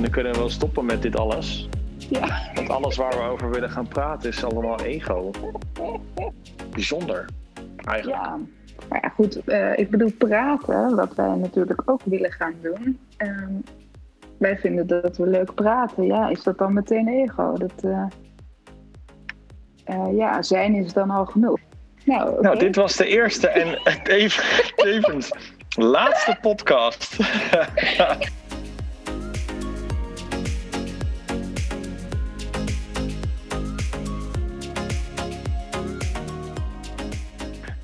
En dan kunnen we wel stoppen met dit alles. Ja. Want alles waar we over willen gaan praten is allemaal ego. Bijzonder, eigenlijk. Ja. Maar ja, goed, eh, ik bedoel praten, wat wij natuurlijk ook willen gaan doen. Ehm, wij vinden dat we leuk praten. Ja, is dat dan meteen ego? Dat, eh, eh, ja, zijn is dan al genoeg. Nou. Nou, dit was de eerste en even- tevens laatste podcast.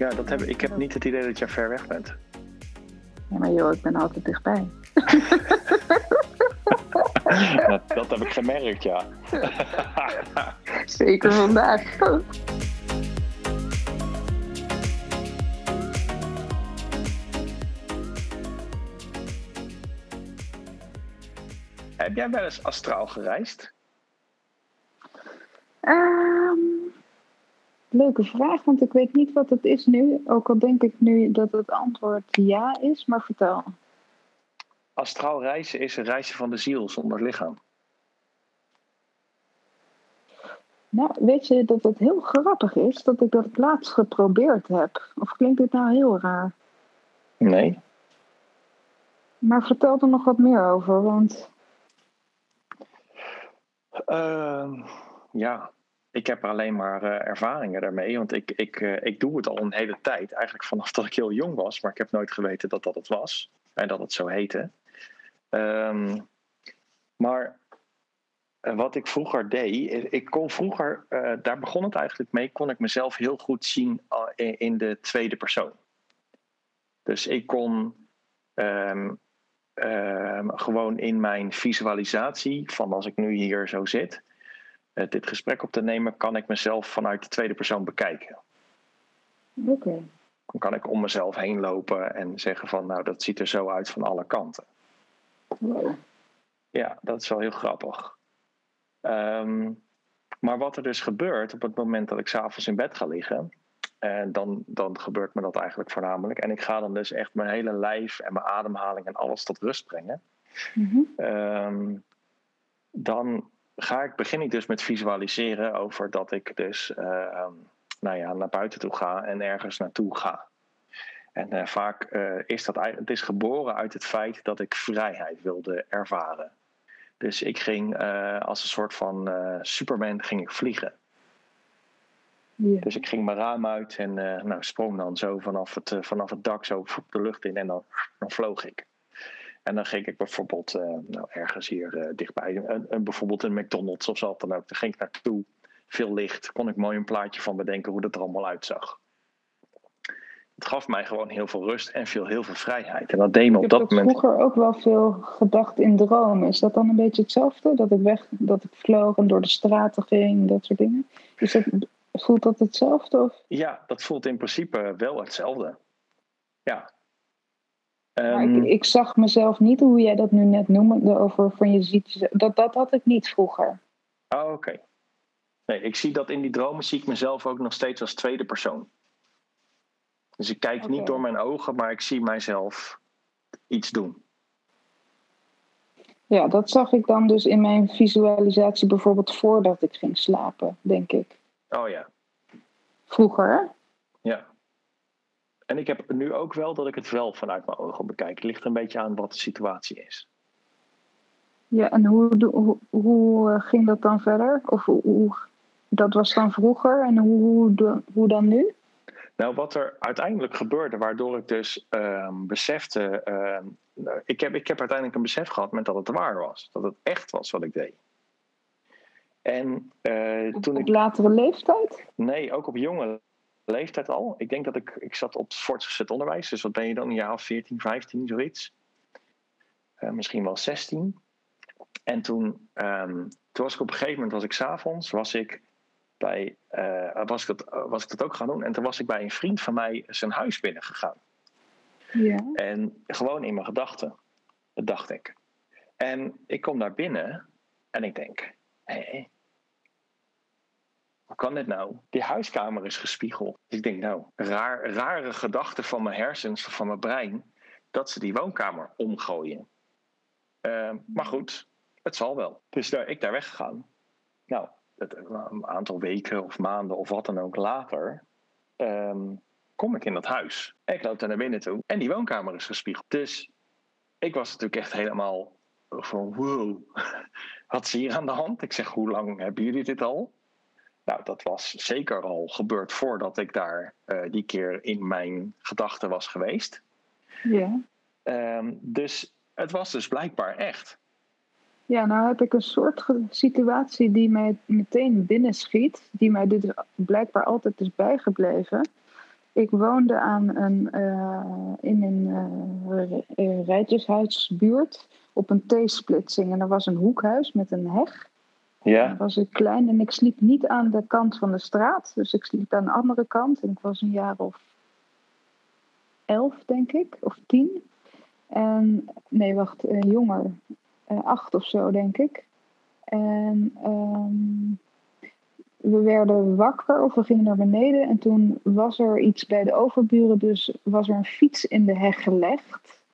Ja, dat heb, ik heb niet het idee dat jij ver weg bent. Ja, maar joh, ik ben altijd dichtbij. Dat, dat heb ik gemerkt, ja. Zeker vandaag. heb jij wel eens astraal gereisd? Ehm, leuke vraag, want ik weet niet wat het is nu. Ook al denk ik nu dat het antwoord ja is, maar vertel. Astraal reizen is een reisje van de ziel zonder lichaam. Nou, weet je dat het heel grappig is dat ik dat laatst geprobeerd heb? Of klinkt dit nou heel raar? Nee. Maar vertel er nog wat meer over, want Ehm, ja, ik heb alleen maar eh, ervaringen daarmee. Want ik, ik, eh, ik doe het al een hele tijd. Eigenlijk vanaf dat ik heel jong was. Maar ik heb nooit geweten dat dat het was. En dat het zo heette. Ehm, maar eh, wat ik vroeger deed. Ik kon vroeger, daar begon het eigenlijk mee. Kon ik mezelf heel goed zien in, de tweede persoon. Dus ik kon ehm, ehm, gewoon in mijn visualisatie van als ik nu hier zo zit, dit gesprek op te nemen, kan ik mezelf vanuit de tweede persoon bekijken. oké. Dan kan ik om mezelf heen lopen en zeggen van nou dat ziet er zo uit van alle kanten. Wow. Ja, dat is wel heel grappig. Ehm, maar wat er dus gebeurt op het moment dat ik s'avonds in bed ga liggen, en dan, dan gebeurt me dat eigenlijk voornamelijk. En ik ga dan dus echt mijn hele lijf en mijn ademhaling en alles tot rust brengen. Ehm, dan ga ik, begin ik dus met visualiseren over dat ik dus ehm, nou ja, naar buiten toe ga en ergens naartoe ga. En eh, vaak eh, is dat eigenlijk, het is geboren uit het feit dat ik vrijheid wilde ervaren. Dus ik ging eh, als een soort van eh, Superman ging ik vliegen. Dus ik ging mijn raam uit en eh, nou, sprong dan zo vanaf het, eh, vanaf het dak zo de lucht in en dan, dan vloog ik. En dan ging ik bijvoorbeeld eh, nou, ergens hier eh, dichtbij, een, een, bijvoorbeeld een McDonald's of zo dan ook. Daar ging ik naartoe, veel licht, kon ik mooi een plaatje van bedenken hoe dat er allemaal uitzag. Het gaf mij gewoon heel veel rust en veel, heel veel vrijheid. En dat deed me Ik op heb dat moment. vroeger ook wel veel gedacht in dromen. Is dat dan een beetje hetzelfde? Dat ik weg, dat ik vloog en door de straten ging, dat soort dingen. Is dat, voelt dat hetzelfde? Of? Ja, dat voelt in principe wel hetzelfde. Ja. Maar Ehm, ik, ik zag mezelf niet, hoe jij dat nu net noemde, over van je ziet, dat, dat had ik niet vroeger. Oh, oké. Nee, ik zie dat in die dromen zie ik mezelf ook nog steeds als tweede persoon. Dus ik kijk niet door mijn ogen, maar ik zie mijzelf iets doen. Ja, dat zag ik dan dus in mijn visualisatie bijvoorbeeld voordat ik ging slapen, denk ik. Oh ja, Vroeger, ja. En ik heb nu ook wel dat ik het wel vanuit mijn ogen bekijk. Het ligt een beetje aan wat de situatie is. Ja, en hoe, hoe, hoe eh, ging dat dan verder? Of hoe, hoe- dat was dan vroeger en hoe, hoe, hoe dan nu? Nou, wat er uiteindelijk gebeurde, waardoor ik dus ehm, besefte. ehm, nou, ik, heb, ik heb uiteindelijk een besef gehad met dat het waar was. Dat het echt was wat ik deed. En eh, toen Op ik. latere leeftijd? Nee, ook op jonge leeftijd al. Ik denk dat ik. Ik zat op het voortgezet onderwijs, dus wat ben je dan? Een jaar of 14, 15, zoiets. Eh, misschien wel 16. En toen, ehm, toen was ik op een gegeven moment, was ik s'avonds, was ik bij, eh, was, ik dat, was ik dat ook gaan doen. En toen was ik bij een vriend van mij zijn huis binnengegaan. Ja. En gewoon in mijn gedachten, dat dacht ik. En ik kom daar binnen en ik denk, hé, hoe kan dit nou? Die huiskamer is gespiegeld. Dus ik denk, nou, raar, rare gedachte van mijn hersens, van mijn brein, dat ze die woonkamer omgooien. Eh, maar goed, het zal wel. Dus daar, ik daar weggegaan. Nou, het, een aantal weken of maanden of wat dan ook later... ehm, kom ik in dat huis. Ik loop daar naar binnen toe en die woonkamer is gespiegeld. Dus ik was natuurlijk echt helemaal van wow, wat is hier aan de hand? Ik zeg, hoe lang hebben jullie dit al? Nou, dat was zeker al gebeurd voordat ik daar eh, die keer in mijn gedachten was geweest. Ja. Ehm, dus het was dus blijkbaar echt. Ja, nou heb ik een soort situatie die mij meteen binnenschiet, die mij dus blijkbaar altijd is bijgebleven. Ik woonde aan een, eh, in een eh, rijtjeshuisbuurt op een T-splitsing. En er was een hoekhuis met een heg. Ja, was ik klein en ik sliep niet aan de kant van de straat. Dus ik sliep aan de andere kant. En ik was een jaar of elf, denk ik, of tien. En nee, wacht, eh, jonger. Eh, acht of zo, denk ik. En ehm, we werden wakker of we gingen naar beneden. En toen was er iets bij de overburen. Dus was er een fiets in de heg gelegd.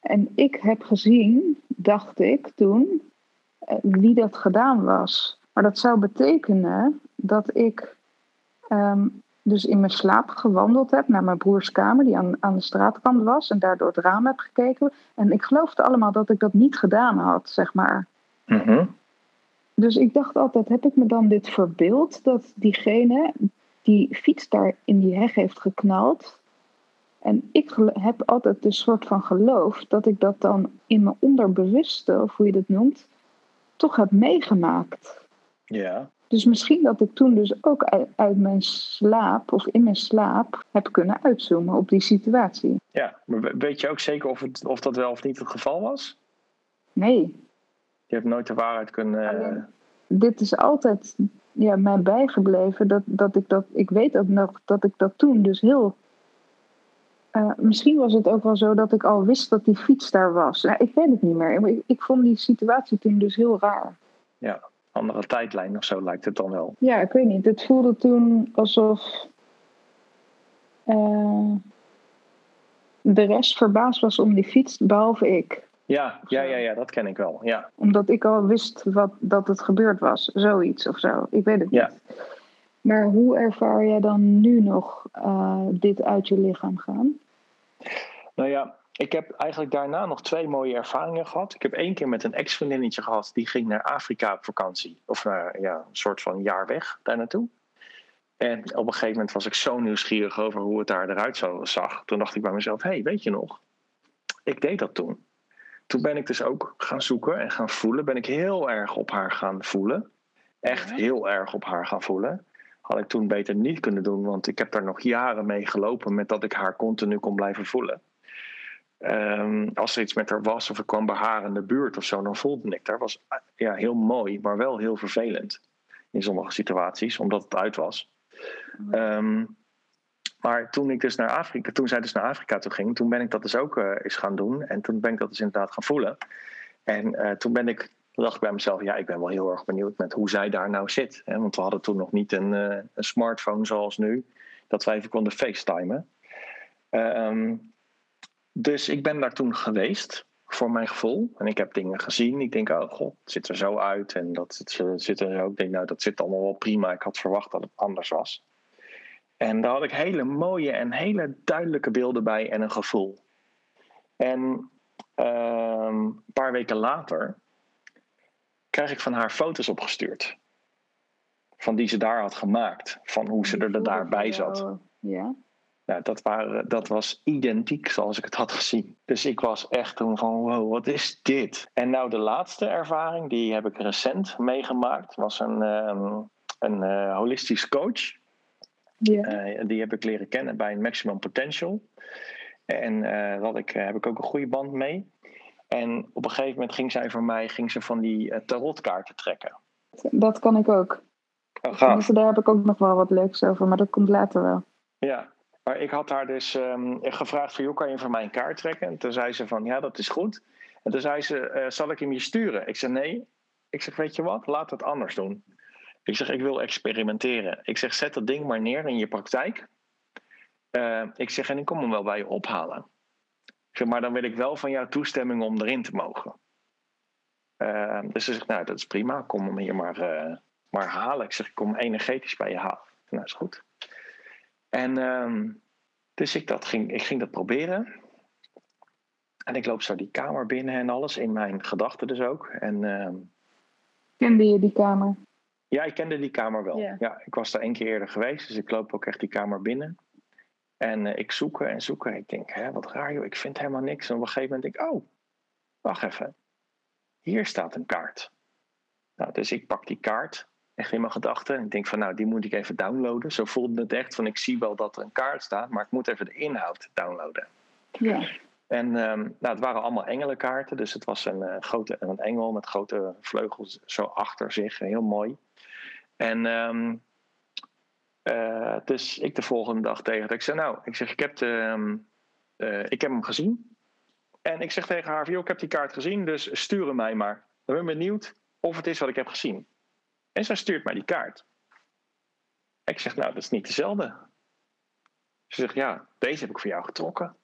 En ik heb gezien, dacht ik toen, wie dat gedaan was. Maar dat zou betekenen dat ik ehm, dus in mijn slaap gewandeld heb naar mijn broers kamer, die aan, aan de straatkant was, en daar door het raam heb gekeken. En ik geloofde allemaal dat ik dat niet gedaan had, zeg maar. Mhm. Dus ik dacht altijd, heb ik me dan dit verbeeld dat diegene die fiets daar in die heg heeft geknald. En ik heb altijd een soort van geloof dat ik dat dan in mijn onderbewuste, of hoe je dat noemt, toch heb meegemaakt. ja. Dus misschien dat ik toen dus ook uit, uit mijn slaap of in mijn slaap heb kunnen uitzoomen op die situatie. ja. Maar we- weet je ook zeker of, het, of dat wel of niet het geval was? Nee, Je hebt nooit de waarheid kunnen... Alleen- dit is altijd ja, mij bijgebleven dat, dat ik dat. Ik weet ook nog dat ik dat toen dus heel. Eh, misschien was het ook wel zo dat ik al wist dat die fiets daar was. Ja, ik weet het niet meer. Ik, ik vond die situatie toen dus heel raar. ja, andere tijdlijn of zo lijkt het dan wel. Ja, ik weet niet. Het voelde toen alsof eh, de rest verbaasd was om die fiets, behalve ik. Ja, ja, ja, ja, dat ken ik wel. Ja, Omdat ik al wist wat, dat het gebeurd was. Zoiets of zo. Ik weet het Ja. niet. Maar hoe ervaar jij dan nu nog eh, dit uit je lichaam gaan? Nou ja, ik heb eigenlijk daarna nog twee mooie ervaringen gehad. Ik heb één keer met een ex-vriendinnetje gehad. Die ging naar Afrika op vakantie. Of naar ja, een soort van jaar weg daar naartoe. En op een gegeven moment was ik zo nieuwsgierig over hoe het daar eruit zag. Toen dacht ik bij mezelf, hé, hey, weet je nog? Ik deed dat toen. Toen ben ik dus ook gaan zoeken en gaan voelen. Ben ik heel erg op haar gaan voelen. Echt heel erg op haar gaan voelen. Had ik toen beter niet kunnen doen, want ik heb daar nog jaren mee gelopen met dat ik haar continu kon blijven voelen. Ehm, als er iets met haar was of ik kwam bij haar in de buurt of zo, dan voelde ik daar. was ja, heel mooi, maar wel heel vervelend in sommige situaties, omdat het uit was. Ehm, maar toen ik dus naar Afrika, toen zij dus naar Afrika toe ging, toen ben ik dat dus ook eh, eens gaan doen. En toen ben ik dat dus inderdaad gaan voelen. En eh, toen ben ik, toen dacht ik bij mezelf, ja, ik ben wel heel erg benieuwd met hoe zij daar nou zit. Hè? Want we hadden toen nog niet een, eh, een smartphone zoals nu, dat wij even konden facetimen. Ehm, dus ik ben daar toen geweest, voor mijn gevoel. En ik heb dingen gezien. Ik denk, oh god, het ziet er zo uit. En dat zit, zit er zo. Ik denk, nou, dat zit allemaal wel prima. Ik had verwacht dat het anders was. En daar had ik hele mooie en hele duidelijke beelden bij en een gevoel. En ehm, een paar weken later krijg ik van haar foto's opgestuurd. Van die ze daar had gemaakt. Van hoe ze er daarbij zat. Ja. Nou, dat, waren, dat was identiek zoals ik het had gezien. Dus ik was echt toen van, wow, wat is dit? En nou, de laatste ervaring, die heb ik recent meegemaakt, was een, ehm, een eh, holistisch coach. ja. Eh, die heb ik leren kennen bij Maximum Potential. En eh, daar had ik, eh, heb ik ook een goede band mee. En op een gegeven moment ging zij voor mij ging ze van die eh, tarotkaarten trekken. Dat kan ik ook. Oh. Tenminste, daar heb ik ook nog wel wat leuks over, maar dat komt later wel. Ja, maar ik had haar dus ehm, gevraagd van, joh, kan je voor mij een kaart trekken? En toen zei ze van, ja, dat is goed. En toen zei ze, eh, zal ik hem je sturen? Ik zeg, nee. Ik zeg, weet je wat, laat het anders doen. Ik zeg, ik wil experimenteren. Ik zeg, zet dat ding maar neer in je praktijk. Eh, ik zeg, en ik kom hem wel bij je ophalen. Zeg, maar dan wil ik wel van jou toestemming om erin te mogen. Uh, dus ze zegt, nou, dat is prima. Kom hem hier maar, uh, maar halen. Ik zeg, ik kom energetisch bij je halen. Nou, is goed. En uh, dus ik, dat ging, ik ging dat proberen. En ik loop zo die kamer binnen en alles, in mijn gedachten dus ook. En, uh, Kende je die kamer? Ja, ik kende die kamer wel. Yeah. Ja, ik was daar één keer eerder geweest, dus ik loop ook echt die kamer binnen. En uh, ik zoeken en zoeken. Ik denk, hè, wat raar joh, ik vind helemaal niks. En op een gegeven moment denk ik, oh, wacht even. Hier staat een kaart. Nou, dus ik pak die kaart, echt in mijn gedachten. En ik denk van, nou, die moet ik even downloaden. Zo voelde het echt van, ik zie wel dat er een kaart staat, maar ik moet even de inhoud downloaden. Ja. En um, nou, het waren allemaal engelenkaarten. Dus het was een, uh, grote, een engel met grote vleugels zo achter zich. Heel mooi. En um, uh, dus ik de volgende dag tegen. Ik zei, nou, ik zeg, ik heb, de, um, uh, ik heb hem gezien. En ik zeg tegen haar, ik heb die kaart gezien, dus stuur hem mij maar. Dan ben benieuwd of het is wat ik heb gezien. En zij stuurt mij die kaart. Ik zeg, nou, dat is niet dezelfde. Ze zegt, ja, deze heb ik voor jou getrokken.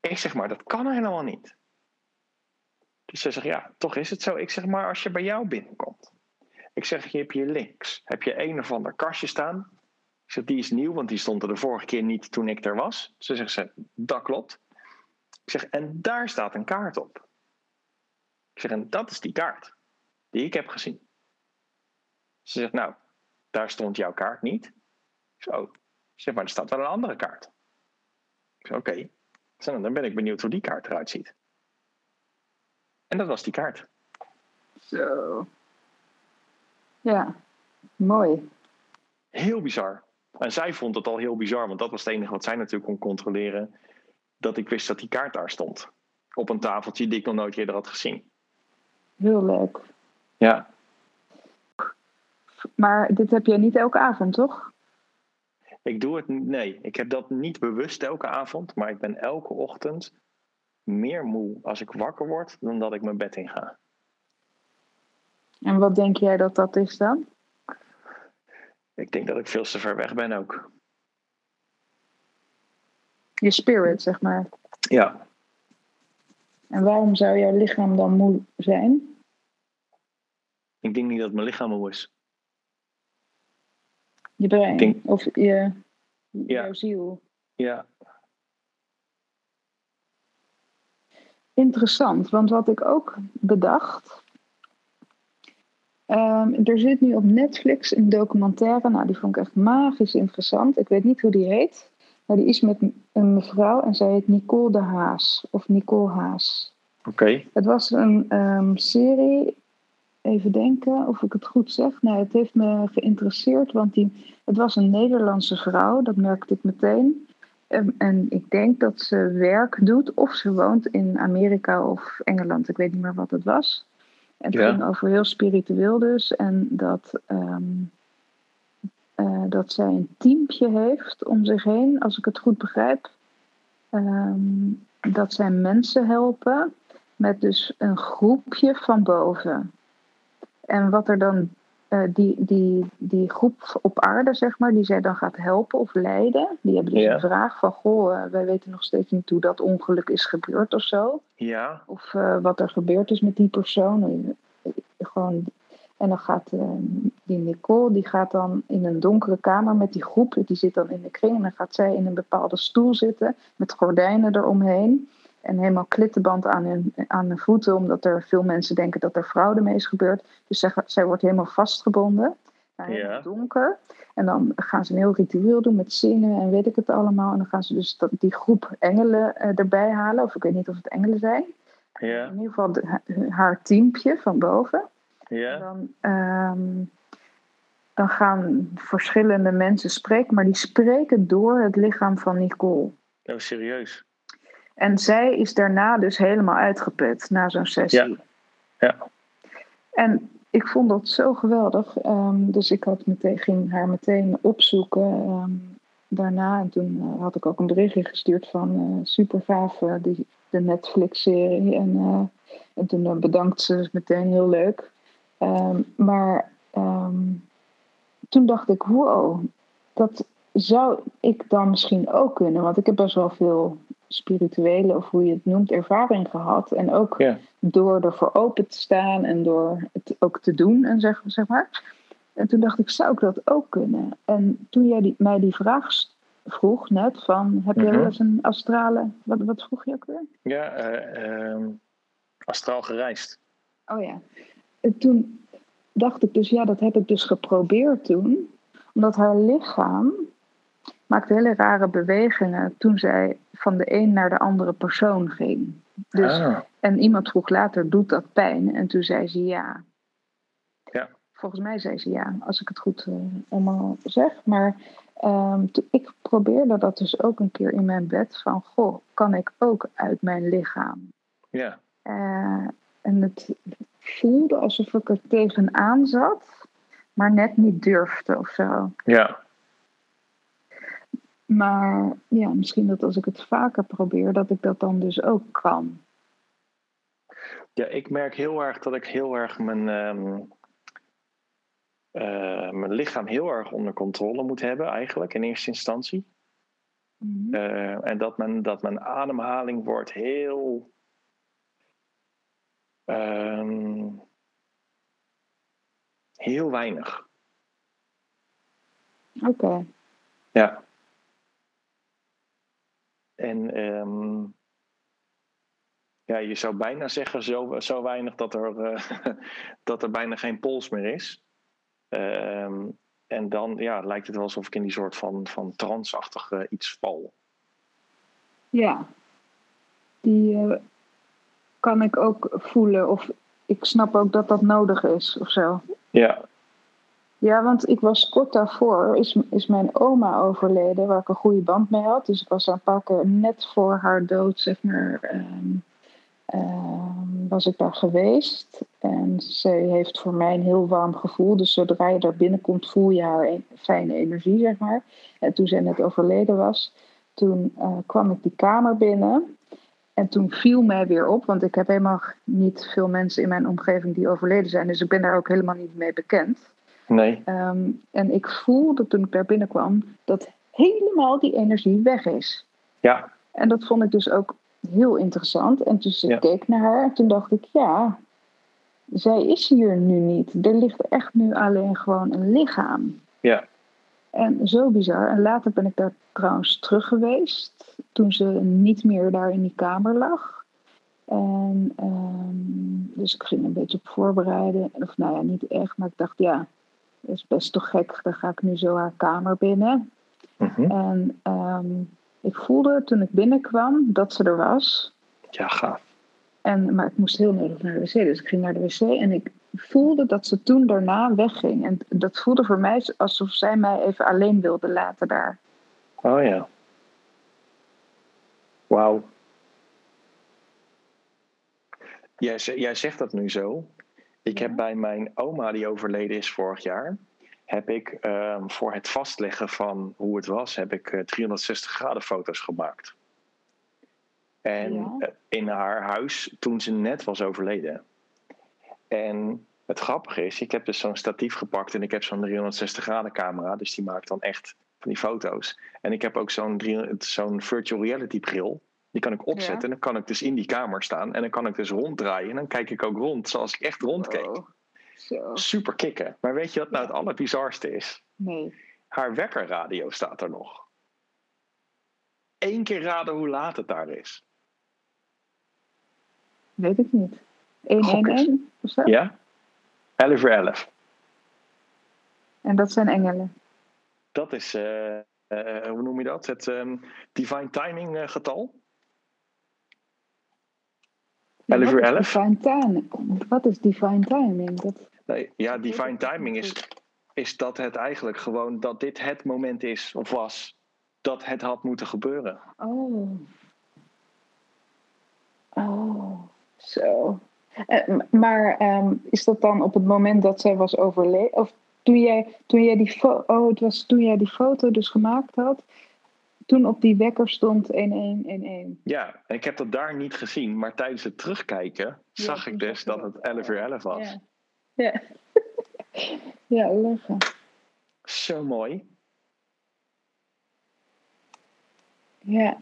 Ik zeg maar, dat kan helemaal niet. Dus ze zegt, ja, toch is het zo. Ik zeg maar, als je bij jou binnenkomt. Ik zeg, je hebt hier links. Heb je een of ander kastje staan. Ik zeg, die is nieuw, want die stond er de vorige keer niet toen ik er was. Ze zegt, ze, dat klopt. Ik zeg, en daar staat een kaart op. Ik zeg, en dat is die kaart. Die ik heb gezien. Ze zegt, nou, daar stond jouw kaart niet. Zeg, oh. Ik zeg, maar er staat wel een andere kaart. Ik zeg, oké. Zo, dan ben ik benieuwd hoe die kaart eruit ziet. En dat was die kaart. Zo. Ja, mooi. Heel bizar. En zij vond het al heel bizar, want dat was het enige wat zij natuurlijk kon controleren. Dat ik wist dat die kaart daar stond. Op een tafeltje die ik nog nooit eerder had gezien. Heel leuk. Ja. Maar dit heb jij niet elke avond, toch? Ik doe het, nee, ik heb dat niet bewust elke avond, maar ik ben elke ochtend meer moe als ik wakker word dan dat ik mijn bed in ga. En wat denk jij dat dat is dan? Ik denk dat ik veel te ver weg ben ook. Je spirit, zeg maar. Ja. En waarom zou jouw lichaam dan moe zijn? Ik denk niet dat mijn lichaam moe is. Je brein denk, of je, ja. jouw ziel. Ja. Interessant, want wat ik ook bedacht. Um, er zit nu op Netflix een documentaire, nou die vond ik echt magisch interessant. Ik weet niet hoe die heet, maar die is met een mevrouw en zij heet Nicole de Haas, of Nicole Haas. Oké. Okay. Het was een um, serie even denken of ik het goed zeg. Nee, het heeft me geïnteresseerd, want die, het was een Nederlandse vrouw, dat merkte ik meteen. En, en, ik denk dat ze werk doet of ze woont in Amerika of Engeland. Ik weet niet meer wat het was. En het Ja. ging over heel spiritueel dus. En dat, ehm, eh, dat zij een teampje heeft om zich heen, als ik het goed begrijp. Ehm, dat zij mensen helpen met dus een groepje van boven. En wat er dan, eh, die, die, die groep op aarde, zeg maar, die zij dan gaat helpen of leiden, die hebben dus Ja. een vraag van: Goh, eh, wij weten nog steeds niet hoe dat ongeluk is gebeurd of zo. Ja. Of eh, wat er gebeurd is met die persoon. Gewoon, en dan gaat die Nicole, die gaat dan in een donkere kamer met die groep, die zit dan in de kring en dan gaat zij in een bepaalde stoel zitten met gordijnen eromheen. En helemaal klittenband aan hun, aan hun voeten, omdat er veel mensen denken dat er fraude mee is gebeurd. Dus zij, zij wordt helemaal vastgebonden. Nou, helemaal Ja. donker. En dan gaan ze een heel ritueel doen met zingen en weet ik het allemaal. En dan gaan ze dus dat, die groep engelen eh, erbij halen. Of ik weet niet of het engelen zijn. Ja. In ieder geval de- haar teampje van boven. En Ja. dan, ehm, dan gaan verschillende mensen spreken, maar die spreken door het lichaam van Nicole. Oh, serieus. En zij is daarna dus helemaal uitgeput na zo'n sessie. Ja. Ja. En ik vond dat zo geweldig. ehm, dus ik had meteen, ging haar meteen opzoeken ehm, daarna. En toen eh, had ik ook een berichtje gestuurd van eh, super gaaf, eh, die, de Netflix-serie. En, en toen bedankt ze dus meteen heel leuk. Ehm, maar toen dacht ik, wow, dat zou ik dan misschien ook kunnen. Want ik heb best wel veel spirituele, of hoe je het noemt, ervaring gehad. En ook Ja. door ervoor open te staan en door het ook te doen, en zeg, zeg maar. En toen dacht ik, zou ik dat ook kunnen? En toen jij die, mij die vraag vroeg net, van heb je Mhm. wel eens een astrale... Wat, wat vroeg je ook weer? Ja, eh, ehm, astraal gereisd. Oh ja. En toen dacht ik dus, ja, dat heb ik dus geprobeerd toen. Omdat haar lichaam maakte hele rare bewegingen toen zij van de een naar de andere persoon ging. Dus, Ah, En iemand vroeg later, doet dat pijn? En toen zei ze ja. Ja. Volgens mij zei ze ja, als ik het goed eh, allemaal zeg. Maar ehm, ik probeerde dat dus ook een keer in mijn bed. Van, goh, kan ik ook uit mijn lichaam? ja. Eh, en het voelde alsof ik er tegenaan zat, maar net niet durfde of zo. Ja. Maar ja, misschien dat als ik het vaker probeer, dat ik dat dan dus ook kan. Ja, ik merk heel erg dat ik heel erg mijn, ehm, eh, mijn lichaam heel erg onder controle moet hebben, eigenlijk in eerste instantie. Mhm. Eh, en dat mijn, dat mijn ademhaling wordt heel. ehm, heel weinig. Oké, Ja. En ehm, ja, je zou bijna zeggen zo, zo weinig dat er, eh, dat er bijna geen pols meer is. Ehm, en dan ja, lijkt het wel alsof ik in die soort van, van transachtig iets val. ja. Die eh, kan ik ook voelen of ik snap ook dat dat nodig is of zo. Ja, Ja, want ik was kort daarvoor, is, is mijn oma overleden, waar ik een goede band mee had. Dus ik was een paar keer net voor haar dood, zeg maar, ehm, ehm, was ik daar geweest. En ze heeft voor mij een heel warm gevoel. Dus zodra je daar binnenkomt, voel je haar e- fijne energie, zeg maar. En toen zij net overleden was, toen eh, kwam ik die kamer binnen. En toen viel mij weer op, want ik heb helemaal niet veel mensen in mijn omgeving die overleden zijn. Dus ik ben daar ook helemaal niet mee bekend. Nee. Ehm, en ik voelde toen ik daar binnenkwam dat helemaal die energie weg is. Ja, En dat vond ik dus ook heel interessant. En toen Ja. ik keek naar haar, toen dacht ik, ja, zij is hier nu niet. Er ligt echt nu alleen gewoon een lichaam. ja, En zo bizar. En later ben ik daar trouwens terug geweest. Toen ze niet meer daar in die kamer lag. En ehm, dus ik ging een beetje op voorbereiden. Of nou ja, niet echt. Maar ik dacht, ja, is best toch gek. Dan ga ik nu zo haar kamer binnen. mhm. En ehm, ik voelde toen ik binnenkwam dat ze er was. ja, gaaf. En, maar ik moest heel nodig naar de wc. Dus ik ging naar de wc en ik voelde dat ze toen daarna wegging. En dat voelde voor mij alsof zij mij even alleen wilde laten daar. Oh ja. Wauw. Jij, jij zegt dat nu zo. Ik heb bij mijn oma, die overleden is vorig jaar, heb ik ehm, voor het vastleggen van hoe het was, heb ik eh, 360 graden foto's gemaakt. En Ja. eh, in haar huis toen ze net was overleden. En het grappige is, ik heb dus zo'n statief gepakt en ik heb zo'n 360 graden camera, dus die maakt dan echt van die foto's. En ik heb ook zo'n zo'n virtual reality bril. Die kan ik opzetten Ja. en dan kan ik dus in die kamer staan en dan kan ik dus ronddraaien en dan kijk ik ook rond zoals ik echt rondkeek. Zo. Super kicken. Maar weet je wat nou het allerbizarste is? Nee. Haar wekkerradio staat er nog. Eén keer raden hoe laat het daar is. Weet ik niet. 111 of zo? Ja? 11 uur 11. En dat zijn engelen. Dat is, eh, eh, hoe noem je dat? Het ehm, divine timing eh, getal. 11 Wat uur is 11? Divine timing. Wat is divine timing? Dat, Nee, ja, divine timing is, is dat het eigenlijk gewoon dat dit het moment is of was dat het had moeten gebeuren. oh. Oh, zo. Eh, maar ehm, is dat dan op het moment dat zij was overleden? Of toen jij, toen jij die fo- oh, het was toen jij die foto dus gemaakt had, toen op die wekker stond 1111. Ja, en ik heb dat daar niet gezien, maar tijdens het terugkijken zag ik dus dat het 11 uur 11 was. Ja. Ja. ja, lachen. Zo mooi. Ja.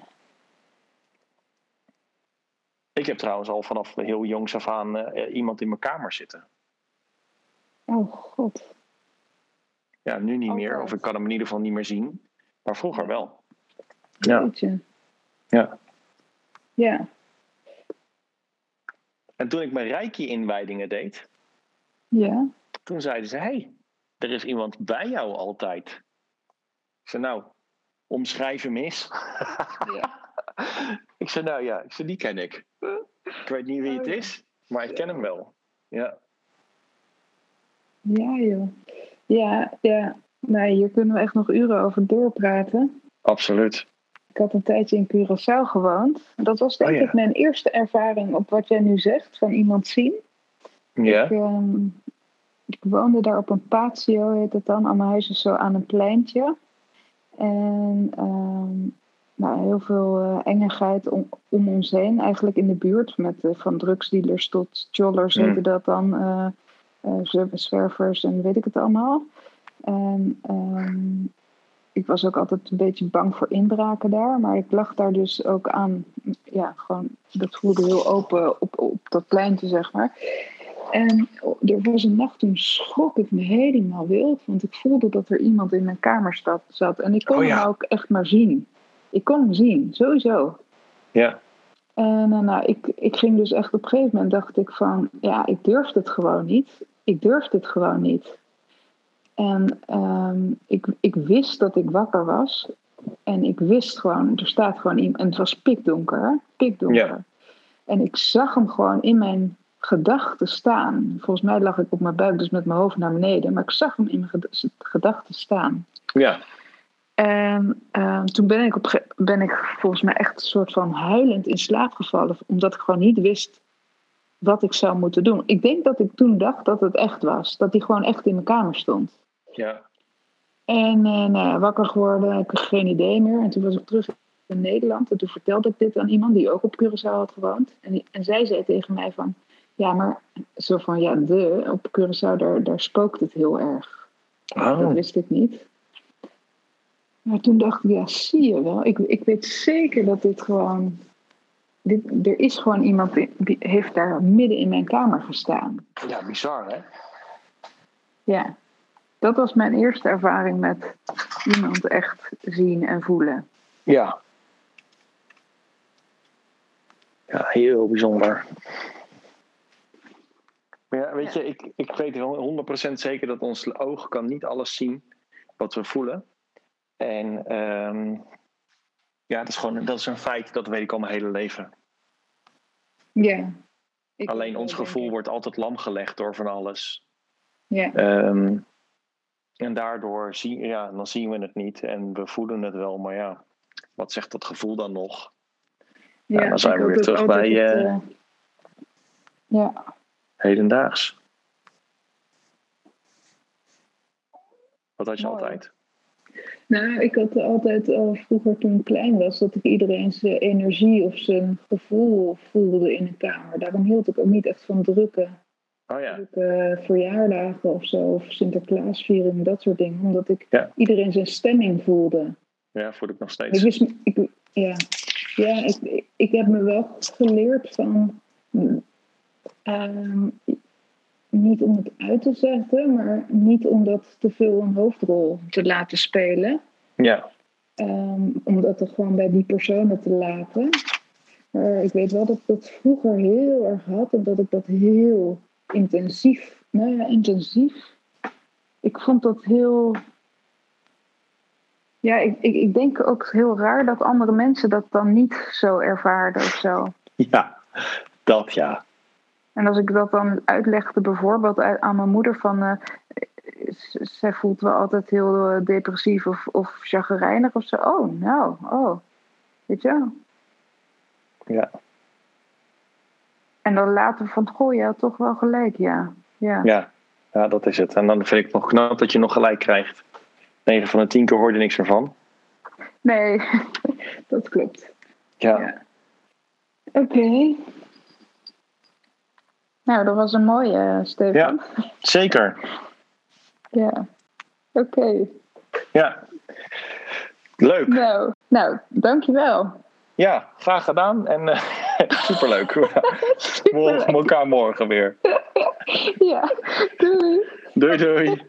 Ik heb trouwens al vanaf heel jongs af aan eh, iemand in mijn kamer zitten. Oh god. Ja, nu niet meer. Of ik kan hem in ieder geval niet meer zien. Maar vroeger wel. Ja. Ja. Ja. Ja. En toen ik mijn Reiki-inwijdingen deed, Ja. toen zeiden ze: hey, er is iemand bij jou altijd. Ik zei: Nou, omschrijf hem eens. Ja. ik zei: Nou ja, ik zei, die ken ik. Ik weet niet wie het Oh, is, maar ik ken hem wel. Ja. Ja, joh. Ja, ja. Nee, hier kunnen we echt nog uren over doorpraten. Absoluut. Ik had een tijdje in Curaçao gewoond. Dat was denk Oh, ja. ik mijn eerste ervaring op wat jij nu zegt, van iemand zien. Ja. Ik, ehm, ik woonde daar op een patio, heet het dan. Allemaal huizen zo aan een pleintje. En ehm, nou, heel veel eh, engigheid om, om ons heen, eigenlijk in de buurt. Met, eh, van drugsdealers tot jollers Hmm. heette dat dan. zwer- zwervers en weet ik het allemaal. En ehm, ik was ook altijd een beetje bang voor inbraken daar. Maar ik lag daar dus ook aan. Ja, gewoon, dat voelde heel open op, op dat pleintje, zeg maar. En er was een nacht toen schrok ik me helemaal wild. Want ik voelde dat er iemand in mijn kamer zat. En ik kon Oh ja. hem ook echt maar zien. Ik kon hem zien, sowieso. Ja. En eh, nou, ik, ik ging dus echt op een gegeven moment dacht ik van, ja, ik durf dit gewoon niet. Ik durf dit gewoon niet. En ehm, ik, ik wist dat ik wakker was. En ik wist gewoon, er staat gewoon iemand. En het was pikdonker, pikdonker. Ja. En ik zag hem gewoon in mijn gedachten staan. Volgens mij lag ik op mijn buik, dus met mijn hoofd naar beneden. Maar ik zag hem in mijn ged- gedachten staan. Ja. En ehm, toen ben ik, op, ben ik volgens mij echt een soort van huilend in slaap gevallen. Omdat ik gewoon niet wist wat ik zou moeten doen. Ik denk dat ik toen dacht dat het echt was. Dat hij gewoon echt in mijn kamer stond. Ja. En eh, nou wakker geworden, ik had geen idee meer. En toen was ik terug in Nederland. En toen vertelde ik dit aan iemand die ook op Curaçao had gewoond. En, die- en zij zei tegen mij van... Ja, maar zo van, ja, de, op Curaçao, daar, daar spookt het heel erg. Dat Oh. wist ik niet. Maar toen dacht ik, ja, zie je wel. Ik, ik weet zeker dat dit gewoon... Dit, er is gewoon iemand die, die heeft daar midden in mijn kamer gestaan. Ja, bizar hè? Ja, dat was mijn eerste ervaring met iemand echt zien en voelen. Ja. Ja, heel bijzonder. Maar ja, weet Ja. je, ik, ik weet wel 100% zeker dat ons oog kan niet alles zien wat we voelen. En ehm, ja, dat is gewoon dat is een feit, dat weet ik al mijn hele leven. Ja. Ik Alleen ons gevoel wordt altijd lam gelegd door van alles. Ja, Ehm, en daardoor zien, ja, dan zien we het niet en we voelen het wel, maar ja, wat zegt dat gevoel dan nog? Ja, dan zijn we weer terug bij, het, eh, eh, ja, Hedendaags. Wat had je Mooi. altijd? nou, ik had altijd al vroeger toen ik klein was, dat ik iedereen zijn energie of zijn gevoel voelde in een kamer. Daarom hield ik ook niet echt van drukken. Oh ja, drukke verjaardagen of zo, of Sinterklaasviering, dat soort dingen. Omdat ik Ja. iedereen zijn stemming voelde. ja voel ik nog Ik steeds. wist, ik, ja, ja ik, ik, ik heb me wel geleerd van. ehm, niet om het uit te zetten, maar niet om dat te veel een hoofdrol te laten spelen. Ja, Ehm, om dat er gewoon bij die personen te laten. Maar ik weet wel dat ik dat vroeger heel erg had en dat ik dat heel intensief, nou ja, intensief. Ik vond dat heel. Ja, ik, ik, ik denk ook heel raar dat andere mensen dat dan niet zo ervaarden of zo. ja, dat ja. En als ik dat dan uitlegde, bijvoorbeeld aan mijn moeder, van. z- zij voelt wel altijd heel eh, depressief of, of chagrijnig of zo. Oh, nou, oh. Weet je wel? Ja, En dan later van, goh, je had toch wel gelijk, ja. Ja, ja, ja, dat is het. En dan vind ik het nog knap dat je nog gelijk krijgt. 9 van de 10 keer hoorde niks ervan. nee, dat klopt. Ja, Ja. Oké. Nou, dat was een mooie, eh, Stefan. zeker. Ja. Oké. Ja. Leuk. Nou, nou, dankjewel. Ja, graag gedaan. En eh, superleuk. We horen elkaar morgen weer. Ja, doei. Doei doei.